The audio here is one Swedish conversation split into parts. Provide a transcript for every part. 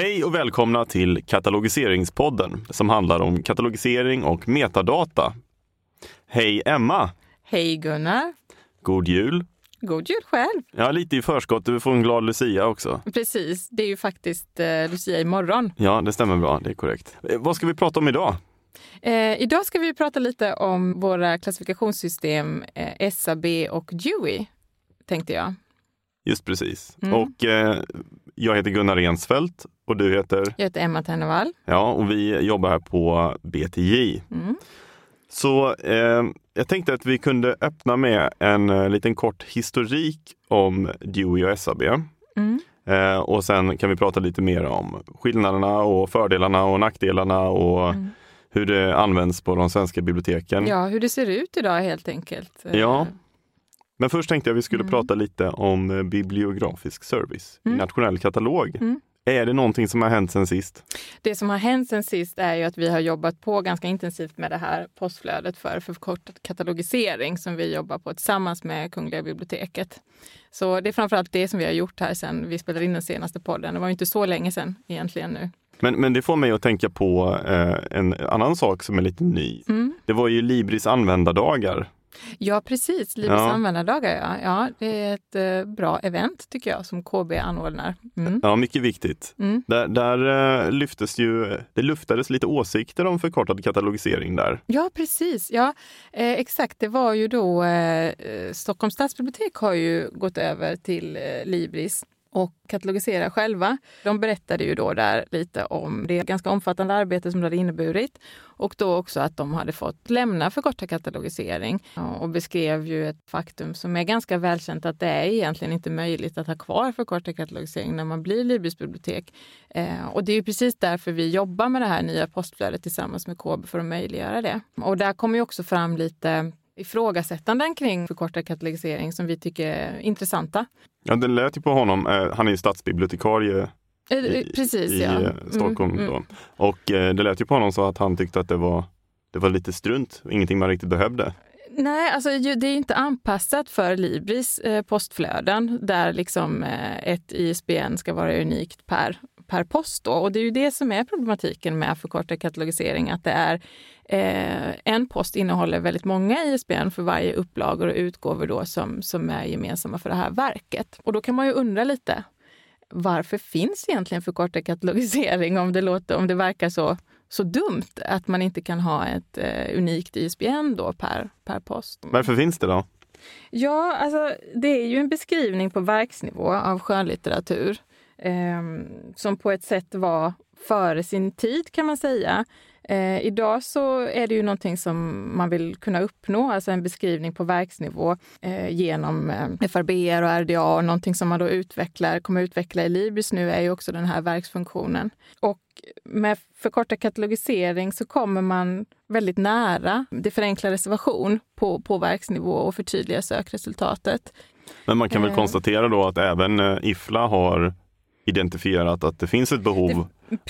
Hej och välkomna till Katalogiseringspodden som handlar om katalogisering och metadata. Hej Emma! Hej Gunnar! God jul! God jul själv! Ja, lite i förskott. Du får en glad Lucia också. Precis, det är ju faktiskt eh, Lucia imorgon. Ja, det stämmer bra. Det är korrekt. Eh, vad ska vi prata om idag? Eh, idag ska vi prata lite om våra klassifikationssystem eh, SAB och Dewey, tänkte jag. Just precis. Mm. Och eh, jag heter Gunnar Rensfeldt och du heter? Jag heter Emma Tennevall. Ja, och vi jobbar här på BTJ. Mm. Så eh, jag tänkte att vi kunde öppna med en eh, liten kort historik om Dewey och SAB. Mm. Eh, och sen kan vi prata lite mer om skillnaderna och fördelarna och nackdelarna och Mm. hur det används på de svenska biblioteken. Ja, hur det ser ut idag helt enkelt. Eh, Ja. Men först tänkte jag vi skulle Mm. prata lite om eh, bibliografisk service i Mm. nationell katalog. Är det någonting som har hänt sen sist? Det som har hänt sen sist är ju att vi har jobbat på ganska intensivt med det här postflödet för förkortad katalogisering som vi jobbar på tillsammans med Kungliga biblioteket. Så det är framförallt det som vi har gjort här sen vi spelade in den senaste podden. Det var ju inte så länge sedan egentligen nu. Men, men det får mig att tänka på eh, en annan sak som är lite ny. Mm. Det var ju Libris användardagar. Ja, precis. Livets Ja. användardagar, ja. ja. Det är ett eh, bra event tycker jag som KB anordnar. Mm. Ja, mycket viktigt. Mm. Där, där eh, lyftes ju, det luftades lite åsikter om förkortad katalogisering där. Ja, precis. Ja, eh, exakt. Det var ju då Stockholms stadsbibliotek har ju gått över till Libris och katalogisera själva. De berättade ju då där lite om det ganska omfattande arbete som det hade inneburit och då också att de hade fått lämna förkortad katalogisering och beskrev ju ett faktum som är ganska välkänt att det är egentligen inte möjligt att ha kvar förkortad katalogisering när man blir Libys bibliotek. Eh, och det är ju precis därför vi jobbar med det här nya postflödet tillsammans med KB för att möjliggöra det. Och där kommer ju också fram lite ifrågasättanden kring förkortad katalogisering som vi tycker är intressanta. Ja, det lät ju på honom, eh, han är ju stadsbibliotekarie Eh, i, precis, i ja. eh, Stockholm. Mm, mm. Och eh, det lät ju på honom så att han tyckte att det var, det var lite strunt, ingenting man riktigt behövde. Nej, alltså det är inte anpassat för Libris eh, postflöden där liksom eh, ett ISBN ska vara unikt per, per post. Då. Och det är ju det som är problematiken med förkortad katalogisering, att det är eh, en post innehåller väldigt många ISBN för varje upplagor och utgåvor då som, som är gemensamma för det här verket. Och då kan man ju undra lite, varför finns egentligen förkortad katalogisering om det, låter, om det verkar så, så dumt att man inte kan ha ett eh, unikt ISBN då per, per post? Varför finns det då? Ja, alltså det är ju en beskrivning på verksnivå av skönlitteratur eh, som på ett sätt var före sin tid kan man säga. Eh, idag så är det ju någonting som man vill kunna uppnå, alltså en beskrivning på verksnivå eh, genom eh, FRBR och RDA och någonting som man då utvecklar, kommer utveckla i Libris nu är ju också den här verksfunktionen. Och med förkortad katalogisering så kommer man väldigt nära det förenklar reservation på, på verksnivå och förtydligar sökresultatet. Men man kan väl Eh. konstatera då att även eh, IFLA har identifierat att det finns ett behov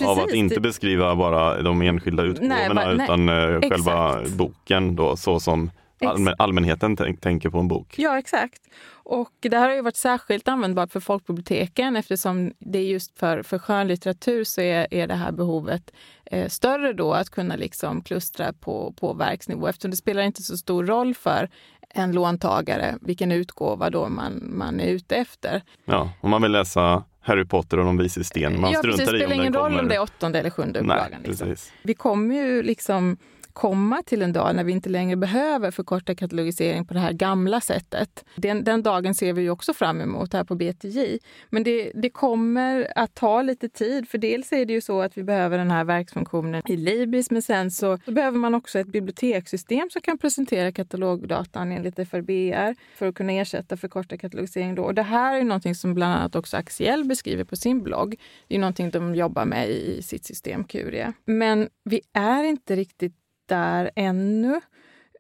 av att inte det- beskriva bara de enskilda utgåvorna va- nej, utan eh, själva exakt. boken då så som allmän, allmänheten tänk, tänker på en bok. Ja, exakt. Och det här har ju varit särskilt användbart för folkbiblioteken eftersom det är just för, för skönlitteratur så är, är det här behovet eh, större då att kunna liksom klustra på, på verksnivå eftersom det spelar inte så stor roll för en låntagare vilken utgåva då man, man är ute efter. Ja, om man vill läsa Harry Potter och de vises sten, man ja, struntar precis, det i om spelar den ingen roll kommer. om det är åttonde eller sjunde upplagan. Liksom. Vi kommer ju liksom komma till en dag när vi inte längre behöver förkorta katalogisering på det här gamla sättet. Den, den dagen ser vi ju också fram emot här på BTJ. Men det, det kommer att ta lite tid, för dels är det ju så att vi behöver den här verksfunktionen i Libris, men sen så, behöver man också ett bibliotekssystem som kan presentera katalogdatan enligt FRBR för att kunna ersätta förkortad katalogisering. Då. Och det här är ju någonting som bland annat också Axiell beskriver på sin blogg. Det är någonting de jobbar med i sitt system Curia. Men vi är inte riktigt där ännu.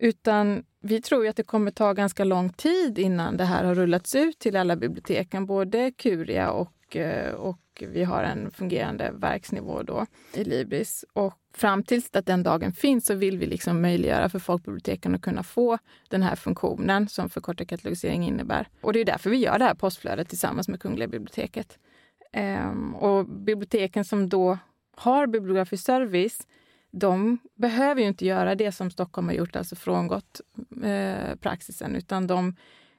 Utan vi tror ju att det kommer ta ganska lång tid innan det här har rullats ut till alla biblioteken, både Curia och, eh, och vi har en fungerande verksnivå då i Libris. Och fram tills att den dagen finns så vill vi liksom möjliggöra för folkbiblioteken att kunna få den här funktionen som förkortad katalogisering innebär. Och det är därför vi gör det här postflödet tillsammans med Kungliga biblioteket. Ehm, och biblioteken som då har bibliografisk service, de behöver ju inte göra det som Stockholm har gjort, alltså frångått eh, praxisen, utan de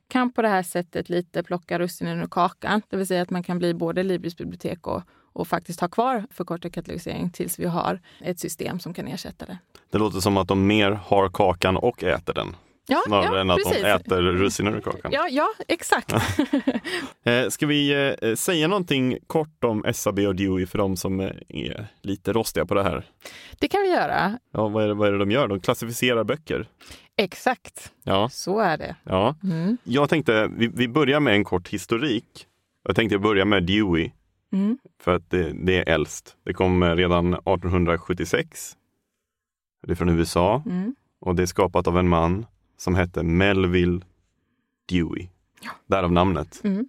kan på det här sättet lite plocka russinen ur kakan. Det vill säga att man kan bli både Libris bibliotek och, och faktiskt ha kvar förkortad katalogisering tills vi har ett system som kan ersätta det. Det låter som att de mer har kakan och äter den. Ja, Snarare ja, än att precis. de äter russinen ur kakan. Ja, ja exakt. Eh, Ska vi eh, säga någonting kort om SAB och Dewey för de som eh, är lite rostiga på det här? det kan vi göra. Ja, vad är, det, vad är det de gör? De klassificerar böcker. Exakt, Ja, så är det. ja. Mm. Jag tänkte, vi, vi börjar med en kort historik. Jag tänkte börja med Dewey, Mm. för att det, det är äldst. Det kom redan 1876. Det är från USA Mm. och det är skapat av en man som hette Melville Dewey. Ja. Därav namnet. Mm.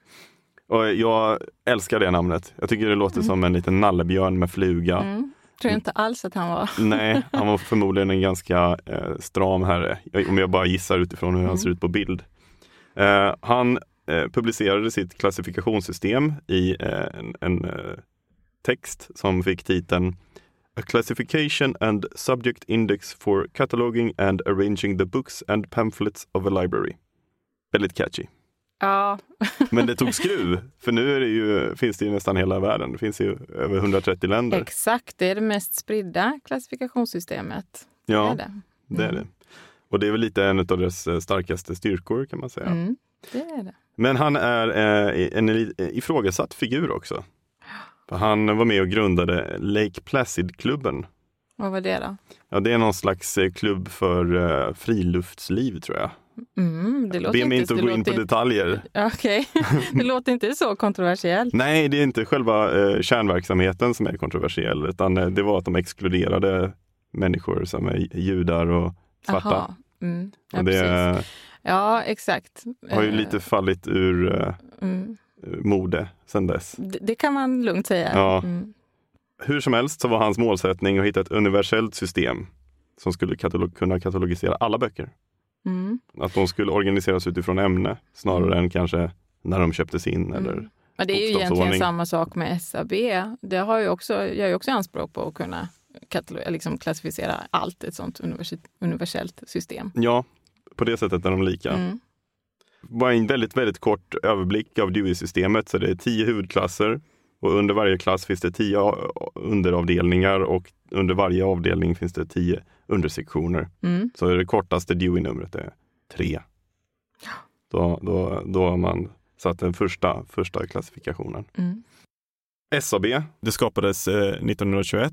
Och jag älskar det namnet. Jag tycker det låter som en liten nallebjörn med fluga. Mm. Tror jag inte alls att han var. Nej, han var förmodligen en ganska eh, stram herre, om jag bara gissar utifrån hur han Mm. ser ut på bild. Eh, han eh, publicerade sitt klassifikationssystem i eh, en, en eh, text som fick titeln A Classification and Subject Index for Cataloging and Arranging the Books and Pamphlets of a Library. Väldigt catchy. Ja, Men det tog skruv, för nu är det ju, finns det ju nästan hela världen. Det finns ju över 130 länder. exakt. Det är det mest spridda klassifikationssystemet. Det Ja, är det. det är det. Och det är väl lite en av dess eh, starkaste styrkor kan man säga. Mm. Det är det. Men han är eh, en eh, ifrågasatt figur också. För han var med och grundade Lake Placid-klubben. Vad var det då? Ja, det är någon slags eh, klubb för eh, friluftsliv tror jag. Mm, det låter Be mig inte att gå in på detaljer. Okej, det låter inte så kontroversiellt. Nej, det är inte själva eh, kärnverksamheten som är kontroversiell, utan eh, det var att de exkluderade människor som är judar och svarta. Jaha. Mm. Ja, och det ja, exakt. har ju Eh, lite fallit ur eh, Mm. Mode sedan dess. Det, det kan man lugnt säga. Ja. Mm. Hur som helst så var hans målsättning att hitta ett universellt system som skulle katalog- kunna katalogisera alla böcker. Mm. Att de skulle organiseras utifrån ämne snarare än kanske när de köptes in. Eller, Mm. Men det är ju egentligen samma sak med SAB. Det har ju också, gör ju också anspråk på att kunna liksom klassificera allt, ett sånt universi- universellt system. Ja, på det sättet är de lika. Mm. Bara en väldigt, väldigt kort överblick av Dewey-systemet. Så det är tio huvudklasser och under varje klass finns det tio underavdelningar och under varje avdelning finns det tio undersektioner. Mm. Så det kortaste Dewey-numret är tre. Då, då, då har man satt den första, första klassifikationen. Mm. SAB, det skapades eh, 1921,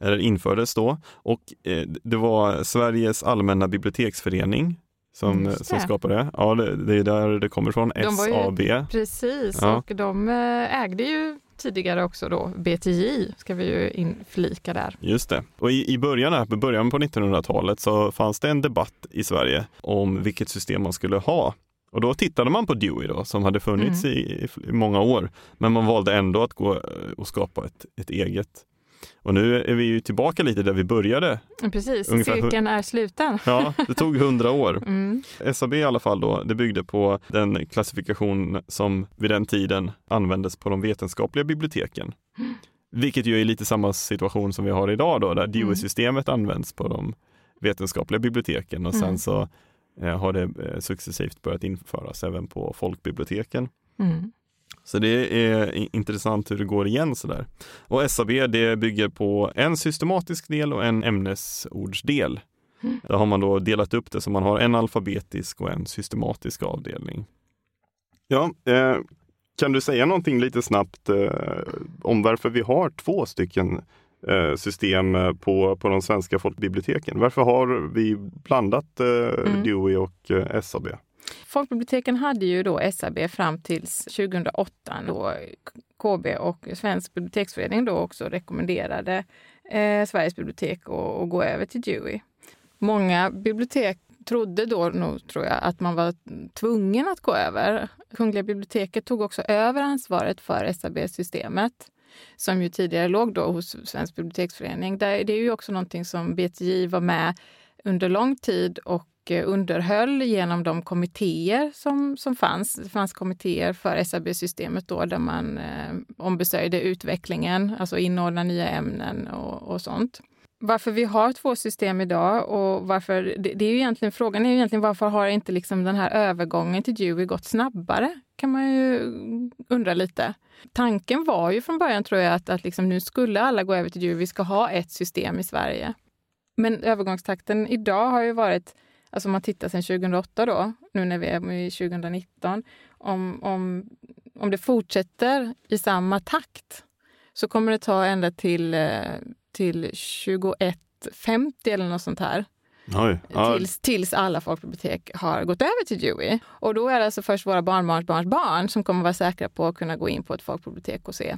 eller infördes då. Och eh, det var Sveriges allmänna biblioteksförening som, Mm, som skapade det. Ja, det, det är där det kommer ifrån, De var ju- SAB. Precis, Ja. och de eh, ägde ju tidigare också då BTJ, ska vi ju inflika där. Just det. Och i, i början, här, på början på 1900-talet så fanns det en debatt i Sverige om vilket system man skulle ha. Och då tittade man på Dewey då, som hade funnits Mm. i, i, i många år. Men man valde ändå att gå eh, och skapa ett, ett eget. Och nu är vi ju tillbaka lite där vi började. Precis, Ungefär cirkeln är sluten. Ja, det tog hundra år. Mm. SAB i alla fall då, det byggde på den klassifikation som vid den tiden användes på de vetenskapliga biblioteken. Vilket ju är lite samma situation som vi har idag då, där Dewey-systemet används på de vetenskapliga biblioteken och sen Mm. så eh, har det eh, successivt börjat införas även på folkbiblioteken. Mm. Så det är intressant hur det går igen sådär. Och SAB det bygger på en systematisk del och en ämnesordsdel. Mm. Där har man då delat upp det så man har en alfabetisk och en systematisk avdelning. Ja, eh, kan du säga någonting lite snabbt eh, om varför vi har två stycken eh, system eh, på, på de svenska folkbiblioteken? Varför har vi blandat eh, Mm. Dewey och eh, SAB? Folkbiblioteken hade ju då SAB fram till 2008 då KB och Svensk biblioteksförening då också rekommenderade eh, Sveriges bibliotek att, att gå över till Dewey. Många bibliotek trodde då nog, tror jag, att man var tvungen att gå över. Kungliga biblioteket tog också över ansvaret för SAB-systemet som ju tidigare låg då hos Svensk biblioteksförening. Det är ju också någonting som BTJ var med under lång tid och Eh, underhöll genom de kommittéer som, som fanns. Det fanns kommittéer för SAB-systemet då där man eh, ombesörjde utvecklingen, alltså inordna nya ämnen och, och sånt varför vi har två system idag och varför, det, det är ju egentligen, frågan är ju egentligen varför har inte liksom den här övergången till Dewey gått snabbare? kan man ju undra lite. Tanken var ju från början tror jag att, att liksom nu skulle alla gå över till Dewey, vi ska ha ett system i Sverige. Men övergångstakten idag har ju varit, alltså om man tittar sedan 2008 då, nu när vi är i 2019, om, om, om det fortsätter i samma takt så kommer det ta ända till eh, till 2150 eller något sånt här. Oj, ja. tills, tills alla folkbibliotek har gått över till Dewey. Och då är det alltså först våra barnbarns barn som kommer vara säkra på att kunna gå in på ett folkbibliotek och se.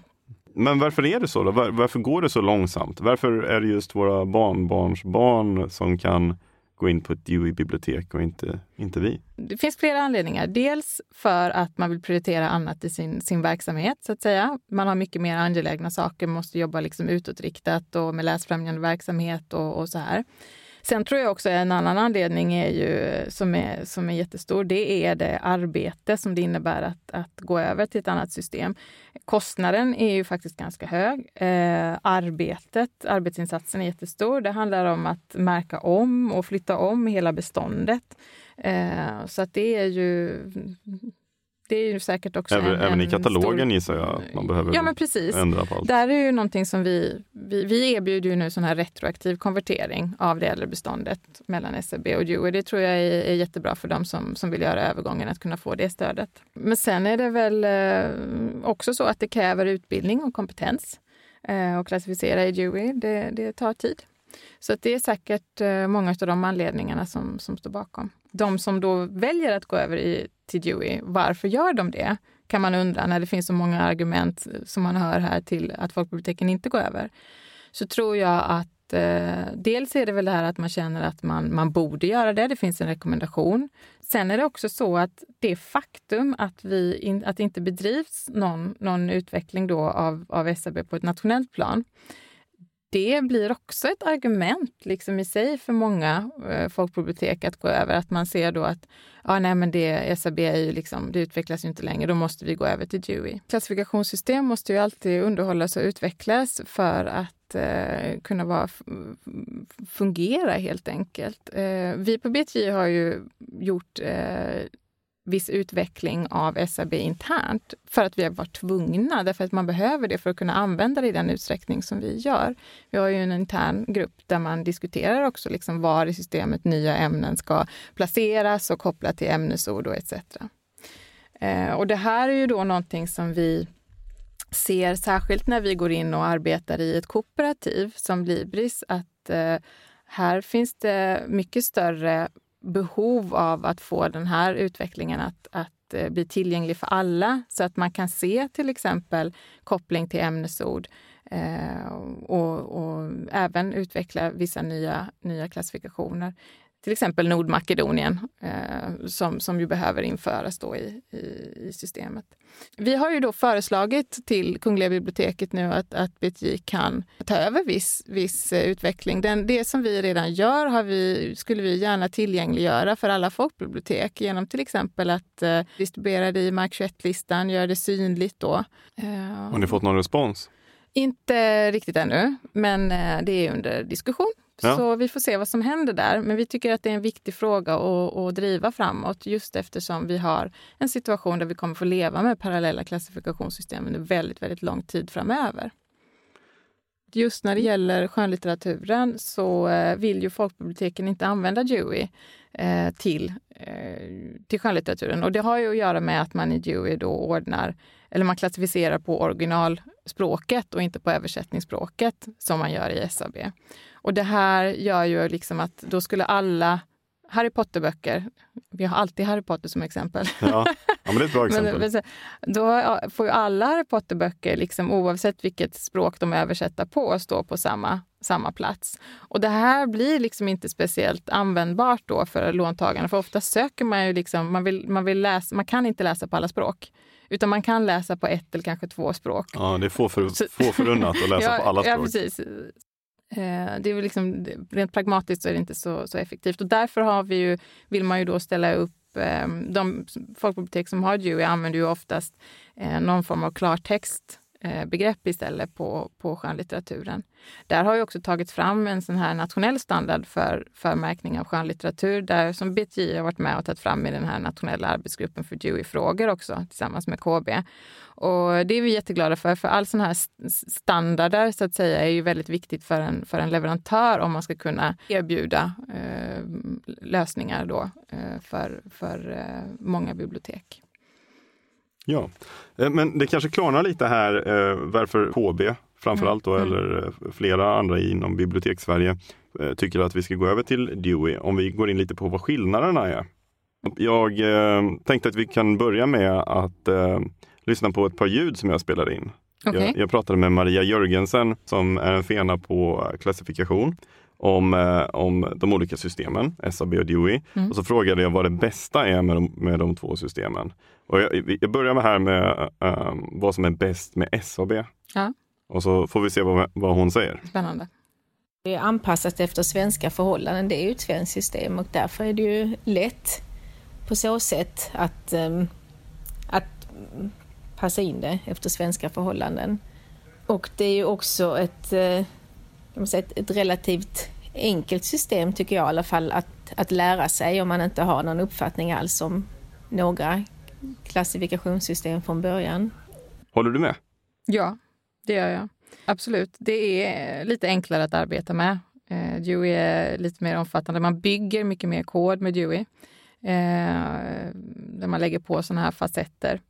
Men varför är det så? Då? Var, varför går det så långsamt? Varför är det just våra barnbarns barn som kan gå in på ett Dewey-bibliotek och inte, inte vi? Det finns flera anledningar. Dels för att man vill prioritera annat i sin, sin verksamhet, så att säga. Man har mycket mer angelägna saker, måste jobba liksom utåtriktat och med läsfrämjande verksamhet och, och så här. Sen tror jag också en annan anledning är ju, som, är, som är jättestor, det är det arbete som det innebär att, att gå över till ett annat system. Kostnaden är ju faktiskt ganska hög. Eh, arbetet, arbetsinsatsen är jättestor. Det handlar om att märka om och flytta om hela beståndet. Eh, så att det är ju det är ju säkert också även, en, även en i katalogen stor... gissar jag att man behöver ja, men precis. ändra på allt. Där är ju någonting som vi, vi, vi erbjuder ju nu sån här retroaktiv konvertering av det äldre beståndet mellan SEB och Dewey. Det tror jag är, är jättebra för dem som, som vill göra övergången att kunna få det stödet. Men sen är det väl eh, också så att det kräver utbildning och kompetens eh, att klassificera i Dewey. Det, det tar tid. Så det är säkert eh, många av de anledningarna som, som står bakom. De som då väljer att gå över i, till Dewey, varför gör de det? Kan man undra när det finns så många argument eh, som man hör här till att folkbiblioteken inte går över. Så tror jag att eh, dels är det väl det här att man känner att man, man borde göra det. Det finns en rekommendation. Sen är det också så att det faktum att, vi in, att det inte bedrivs någon, någon utveckling då av, av SAB på ett nationellt plan det blir också ett argument liksom i sig för många eh, folkbibliotek att gå över. Att man ser då att ja, nej, men det, SAB är ju liksom, det utvecklas ju inte längre, då måste vi gå över till Dewey. Klassifikationssystem måste ju alltid underhållas och utvecklas för att eh, kunna vara, fungera helt enkelt. Eh, vi på BTJ har ju gjort eh, viss utveckling av SAB internt för att vi har varit tvungna, därför att man behöver det för att kunna använda det i den utsträckning som vi gör. Vi har ju en intern grupp där man diskuterar också liksom var i systemet nya ämnen ska placeras och kopplat till ämnesord och etc. Eh, och det här är ju då någonting som vi ser särskilt när vi går in och arbetar i ett kooperativ som Libris, att eh, här finns det mycket större behov av att få den här utvecklingen att, att eh, bli tillgänglig för alla så att man kan se till exempel koppling till ämnesord eh, och, och, även utveckla vissa nya, nya klassifikationer till exempel Nordmakedonien eh, som, som ju behöver införas då i, i, i, systemet. Vi har ju då föreslagit till Kungliga biblioteket nu att, att BTJ kan ta över viss, viss eh, utveckling. Den, det som vi redan gör har vi, skulle vi gärna tillgängliggöra för alla folkbibliotek genom till exempel att eh, distribuera det i Mark 21-listan, göra det synligt då. Eh, har ni fått någon respons? Inte riktigt ännu, men eh, det är under diskussion. Ja. Så vi får se vad som händer där. Men vi tycker att det är en viktig fråga att, att driva framåt just eftersom vi har en situation där vi kommer få leva med parallella klassifikationssystem under väldigt, väldigt lång tid framöver. Just när det gäller skönlitteraturen så eh, vill ju folkbiblioteken inte använda Dewey eh, till, eh, till skönlitteraturen. Och det har ju att göra med att man i Dewey då ordnar, eller man klassificerar på originalspråket och inte på översättningsspråket som man gör i SAB. Och det här gör ju liksom att då skulle alla Harry Potter-böcker, vi har alltid Harry Potter som exempel. Ja, ja men det är ett bra exempel. men, då får ju alla Harry Potter-böcker, liksom, oavsett vilket språk de översätter på, stå på samma, samma plats. Och det här blir liksom inte speciellt användbart då för låntagarna, för ofta söker man ju liksom, man vill, man vill läsa, man kan inte läsa på alla språk. Utan man kan läsa på ett eller kanske två språk. Ja, det är få, för, få förunnat att läsa ja, på alla språk. Ja, precis. Eh, det är väl liksom, rent pragmatiskt så är det inte så, så effektivt. Och därför har vi ju, vill man ju då ställa upp ehm, de folkbibliotek som har Dewey använder ju oftast eh, någon form av klartext Eh, begrepp istället på, på skönlitteraturen. Där har ju också tagits fram en sån här nationell standard för, för märkning av skönlitteratur där som BTI har varit med och tagit fram i den här nationella arbetsgruppen för Dewey-frågor också tillsammans med KB. Och det är vi jätteglada för, för all sån här standarder så att säga är ju väldigt viktigt för en, för en leverantör om man ska kunna erbjuda eh, lösningar då eh, för, för eh, många bibliotek. Ja, eh, men det kanske klarnar lite här eh, varför KB framförallt då, mm. eller eh, flera andra inom bibliotekssverige tycker att vi ska gå över till Dewey. Om vi går in lite på vad skillnaderna är. Jag tänkte att vi kan börja med att lyssna på ett par ljud som jag spelade in. Okay. Jag, jag, pratade med Maria Jörgensen som är en fena på klassifikation om, om de olika systemen, SAB och Dewey. Mm. Och så frågade jag vad det bästa är med de, med de två systemen. Och jag, jag börjar med här med um, vad som är bäst med SAB. Ja. Och så får vi se vad, vad hon säger. Spännande. Det är anpassat efter svenska förhållanden. Det är ju ett svenskt system och därför är det ju lätt på så sätt att, um, att passa in det efter svenska förhållanden. Och det är ju också ett, uh, ett, ett relativt enkelt system tycker jag i alla fall att, att lära sig om man inte har någon uppfattning alls om några klassifikationssystem från början. Håller du med? Ja, det gör jag. Absolut. Det är lite enklare att arbeta med. Eh, Dewey är lite mer omfattande. Man bygger mycket mer kod med Dewey. Eh, där man lägger på sådana här facetter.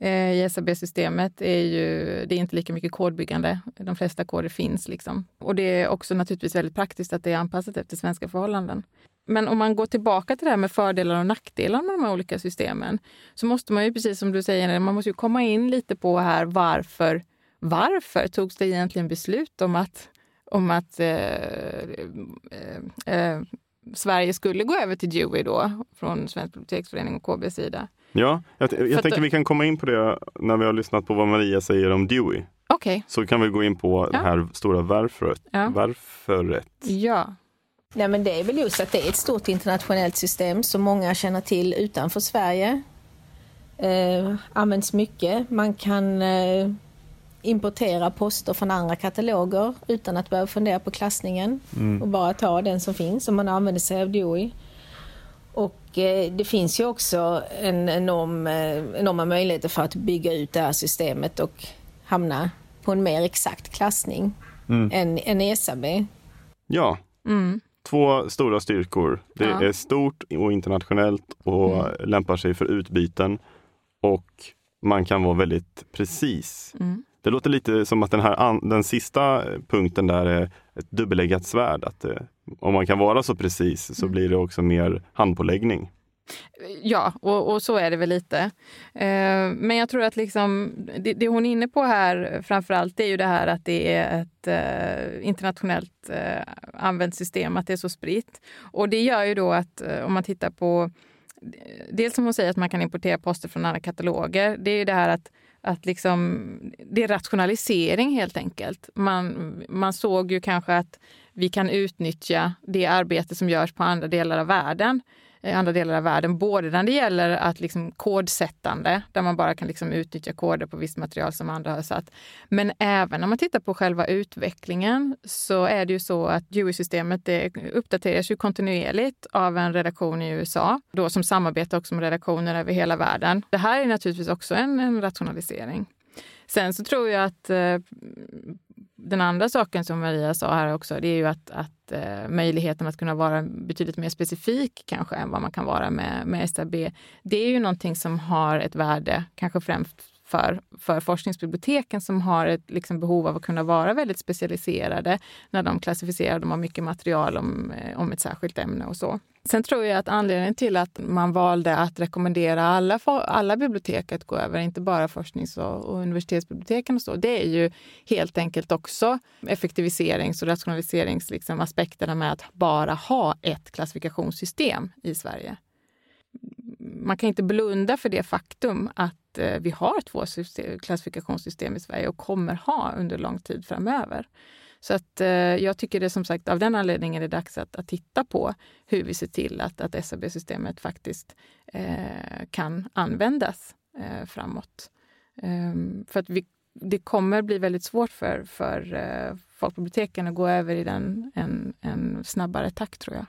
Eh, I SAB-systemet är ju, det är inte lika mycket kodbyggande. De flesta koder finns. Liksom. Och det är också naturligtvis väldigt praktiskt att det är anpassat efter svenska förhållanden. Men om man går tillbaka till det här med fördelar och nackdelar med de här olika systemen så måste man ju, precis som du säger, man måste ju komma in lite på här varför, varför togs det egentligen beslut om att, om att eh, eh, eh, Sverige skulle gå över till Dewey då, från Svensk biblioteksförening och KBs sida? Ja, jag, jag tänker att, vi kan komma in på det när vi har lyssnat på vad Maria säger om Dewey. Okay. Så kan vi gå in på ja. det här stora varföret. Ja. varföret. Ja. Nej, men det är väl just att det är ett stort internationellt system som många känner till utanför Sverige. Eh, används mycket. Man kan eh, importera poster från andra kataloger utan att behöva fundera på klassningen mm. och bara ta den som finns om man använder sig av DOI. Och eh, det finns ju också en enorm, eh, enorma möjligheter för att bygga ut det här systemet och hamna på en mer exakt klassning mm. än, än ESAB. Ja. Mm två stora styrkor. Det ja. är stort och internationellt och mm. lämpar sig för utbyten. Och man kan vara väldigt precis. Mm. Det låter lite som att den, här, den sista punkten där är ett dubbeleggat svärd. Att det, om man kan vara så precis så mm. blir det också mer handpåläggning. Ja, och, och, så är det väl lite. Eh, men jag tror att liksom, det, det, hon är inne på här framför allt är ju det här att det är ett eh, internationellt eh, använt system, att det är så spritt. Och det gör ju då att eh, om man tittar på Dels som hon säger att man kan importera poster från andra kataloger. Det är ju det här att att liksom, det är rationalisering helt enkelt. Man, man såg ju kanske att vi kan utnyttja det arbete som görs på andra delar av världen eh, andra delar av världen. Både när det gäller att liksom kodsättande, där man bara kan liksom utnyttja koder på visst material som andra har satt. Men även när man tittar på själva utvecklingen så är det ju så att Dewey-systemet uppdateras ju kontinuerligt av en redaktion i USA, då som samarbetar också med redaktioner över hela världen. Det här är naturligtvis också en, en rationalisering. Sen så tror jag att eh, den andra saken som Maria sa här också, det är ju att, att eh, möjligheten att kunna vara betydligt mer specifik kanske än vad man kan vara med, med SAB. Det är ju någonting som har ett värde, kanske främst för, för forskningsbiblioteken som har ett liksom, behov av att kunna vara väldigt specialiserade när de klassificerar. De har mycket material om, eh, om ett särskilt ämne och så. Sen tror jag att anledningen till att man valde att rekommendera alla, alla bibliotek att gå över, inte bara forsknings och, och universitetsbiblioteken och så, det är ju helt enkelt också effektiviserings och rationaliseringsaspekterna liksom, med att bara ha ett klassifikationssystem i Sverige. Man kan inte blunda för det faktum att att eh, vi har två klassifikationssystem i Sverige och kommer ha under lång tid framöver. Så att, eh, jag tycker det som sagt av den anledningen är det dags att, att titta på hur vi ser till att, att SAB-systemet faktiskt eh, kan användas eh, framåt. Ehm, för att vi, det kommer bli väldigt svårt för, för eh, folkbiblioteken att gå över i den en, en snabbare takt tror jag.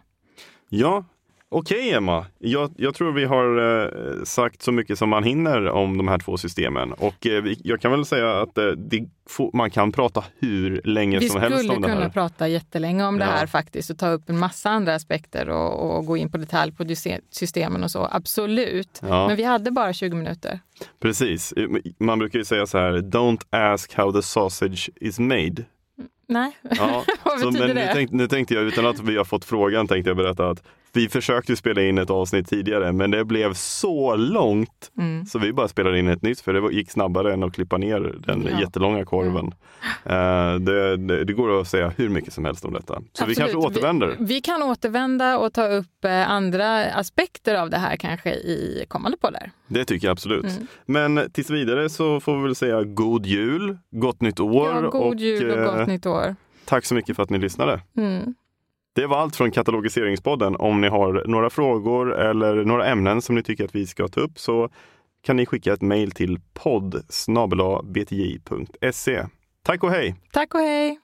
Ja, Okej Emma, jag, jag, tror vi har eh, sagt så mycket som man hinner om de här två systemen. Och eh, jag kan väl säga att eh, det, man kan prata hur länge vi som helst om det här. Vi skulle kunna prata jättelänge om ja. det här faktiskt och ta upp en massa andra aspekter och, och gå in på detalj på systemen och så. Absolut. Ja. Men vi hade bara 20 minuter. Precis. Man brukar ju säga så här, don't ask how the sausage is made. Nej, ja, vad betyder men det? Nu tänkte, nu tänkte jag, utan att vi har fått frågan, tänkte jag berätta att vi försökte spela in ett avsnitt tidigare, men det blev så långt mm. så vi bara spelade in ett nytt för det gick snabbare än att klippa ner den ja. jättelånga korven. Ja. Uh, det, det, det, går att säga hur mycket som helst om detta. Så Absolut. vi kanske återvänder. Vi, vi, kan återvända och ta upp uh, andra aspekter av det här kanske i kommande poddar. Det tycker jag absolut. Mm. Men tills vidare så får vi väl säga god jul, gott nytt år. Ja, god och, jul och uh, gott nytt år. Tack så mycket för att ni lyssnade. Mm. Det var allt från Katalogiseringspodden. Om ni har några frågor eller några ämnen som ni tycker att vi ska ta upp så kan ni skicka ett mejl till podd e. Tack och hej! Tack och hej!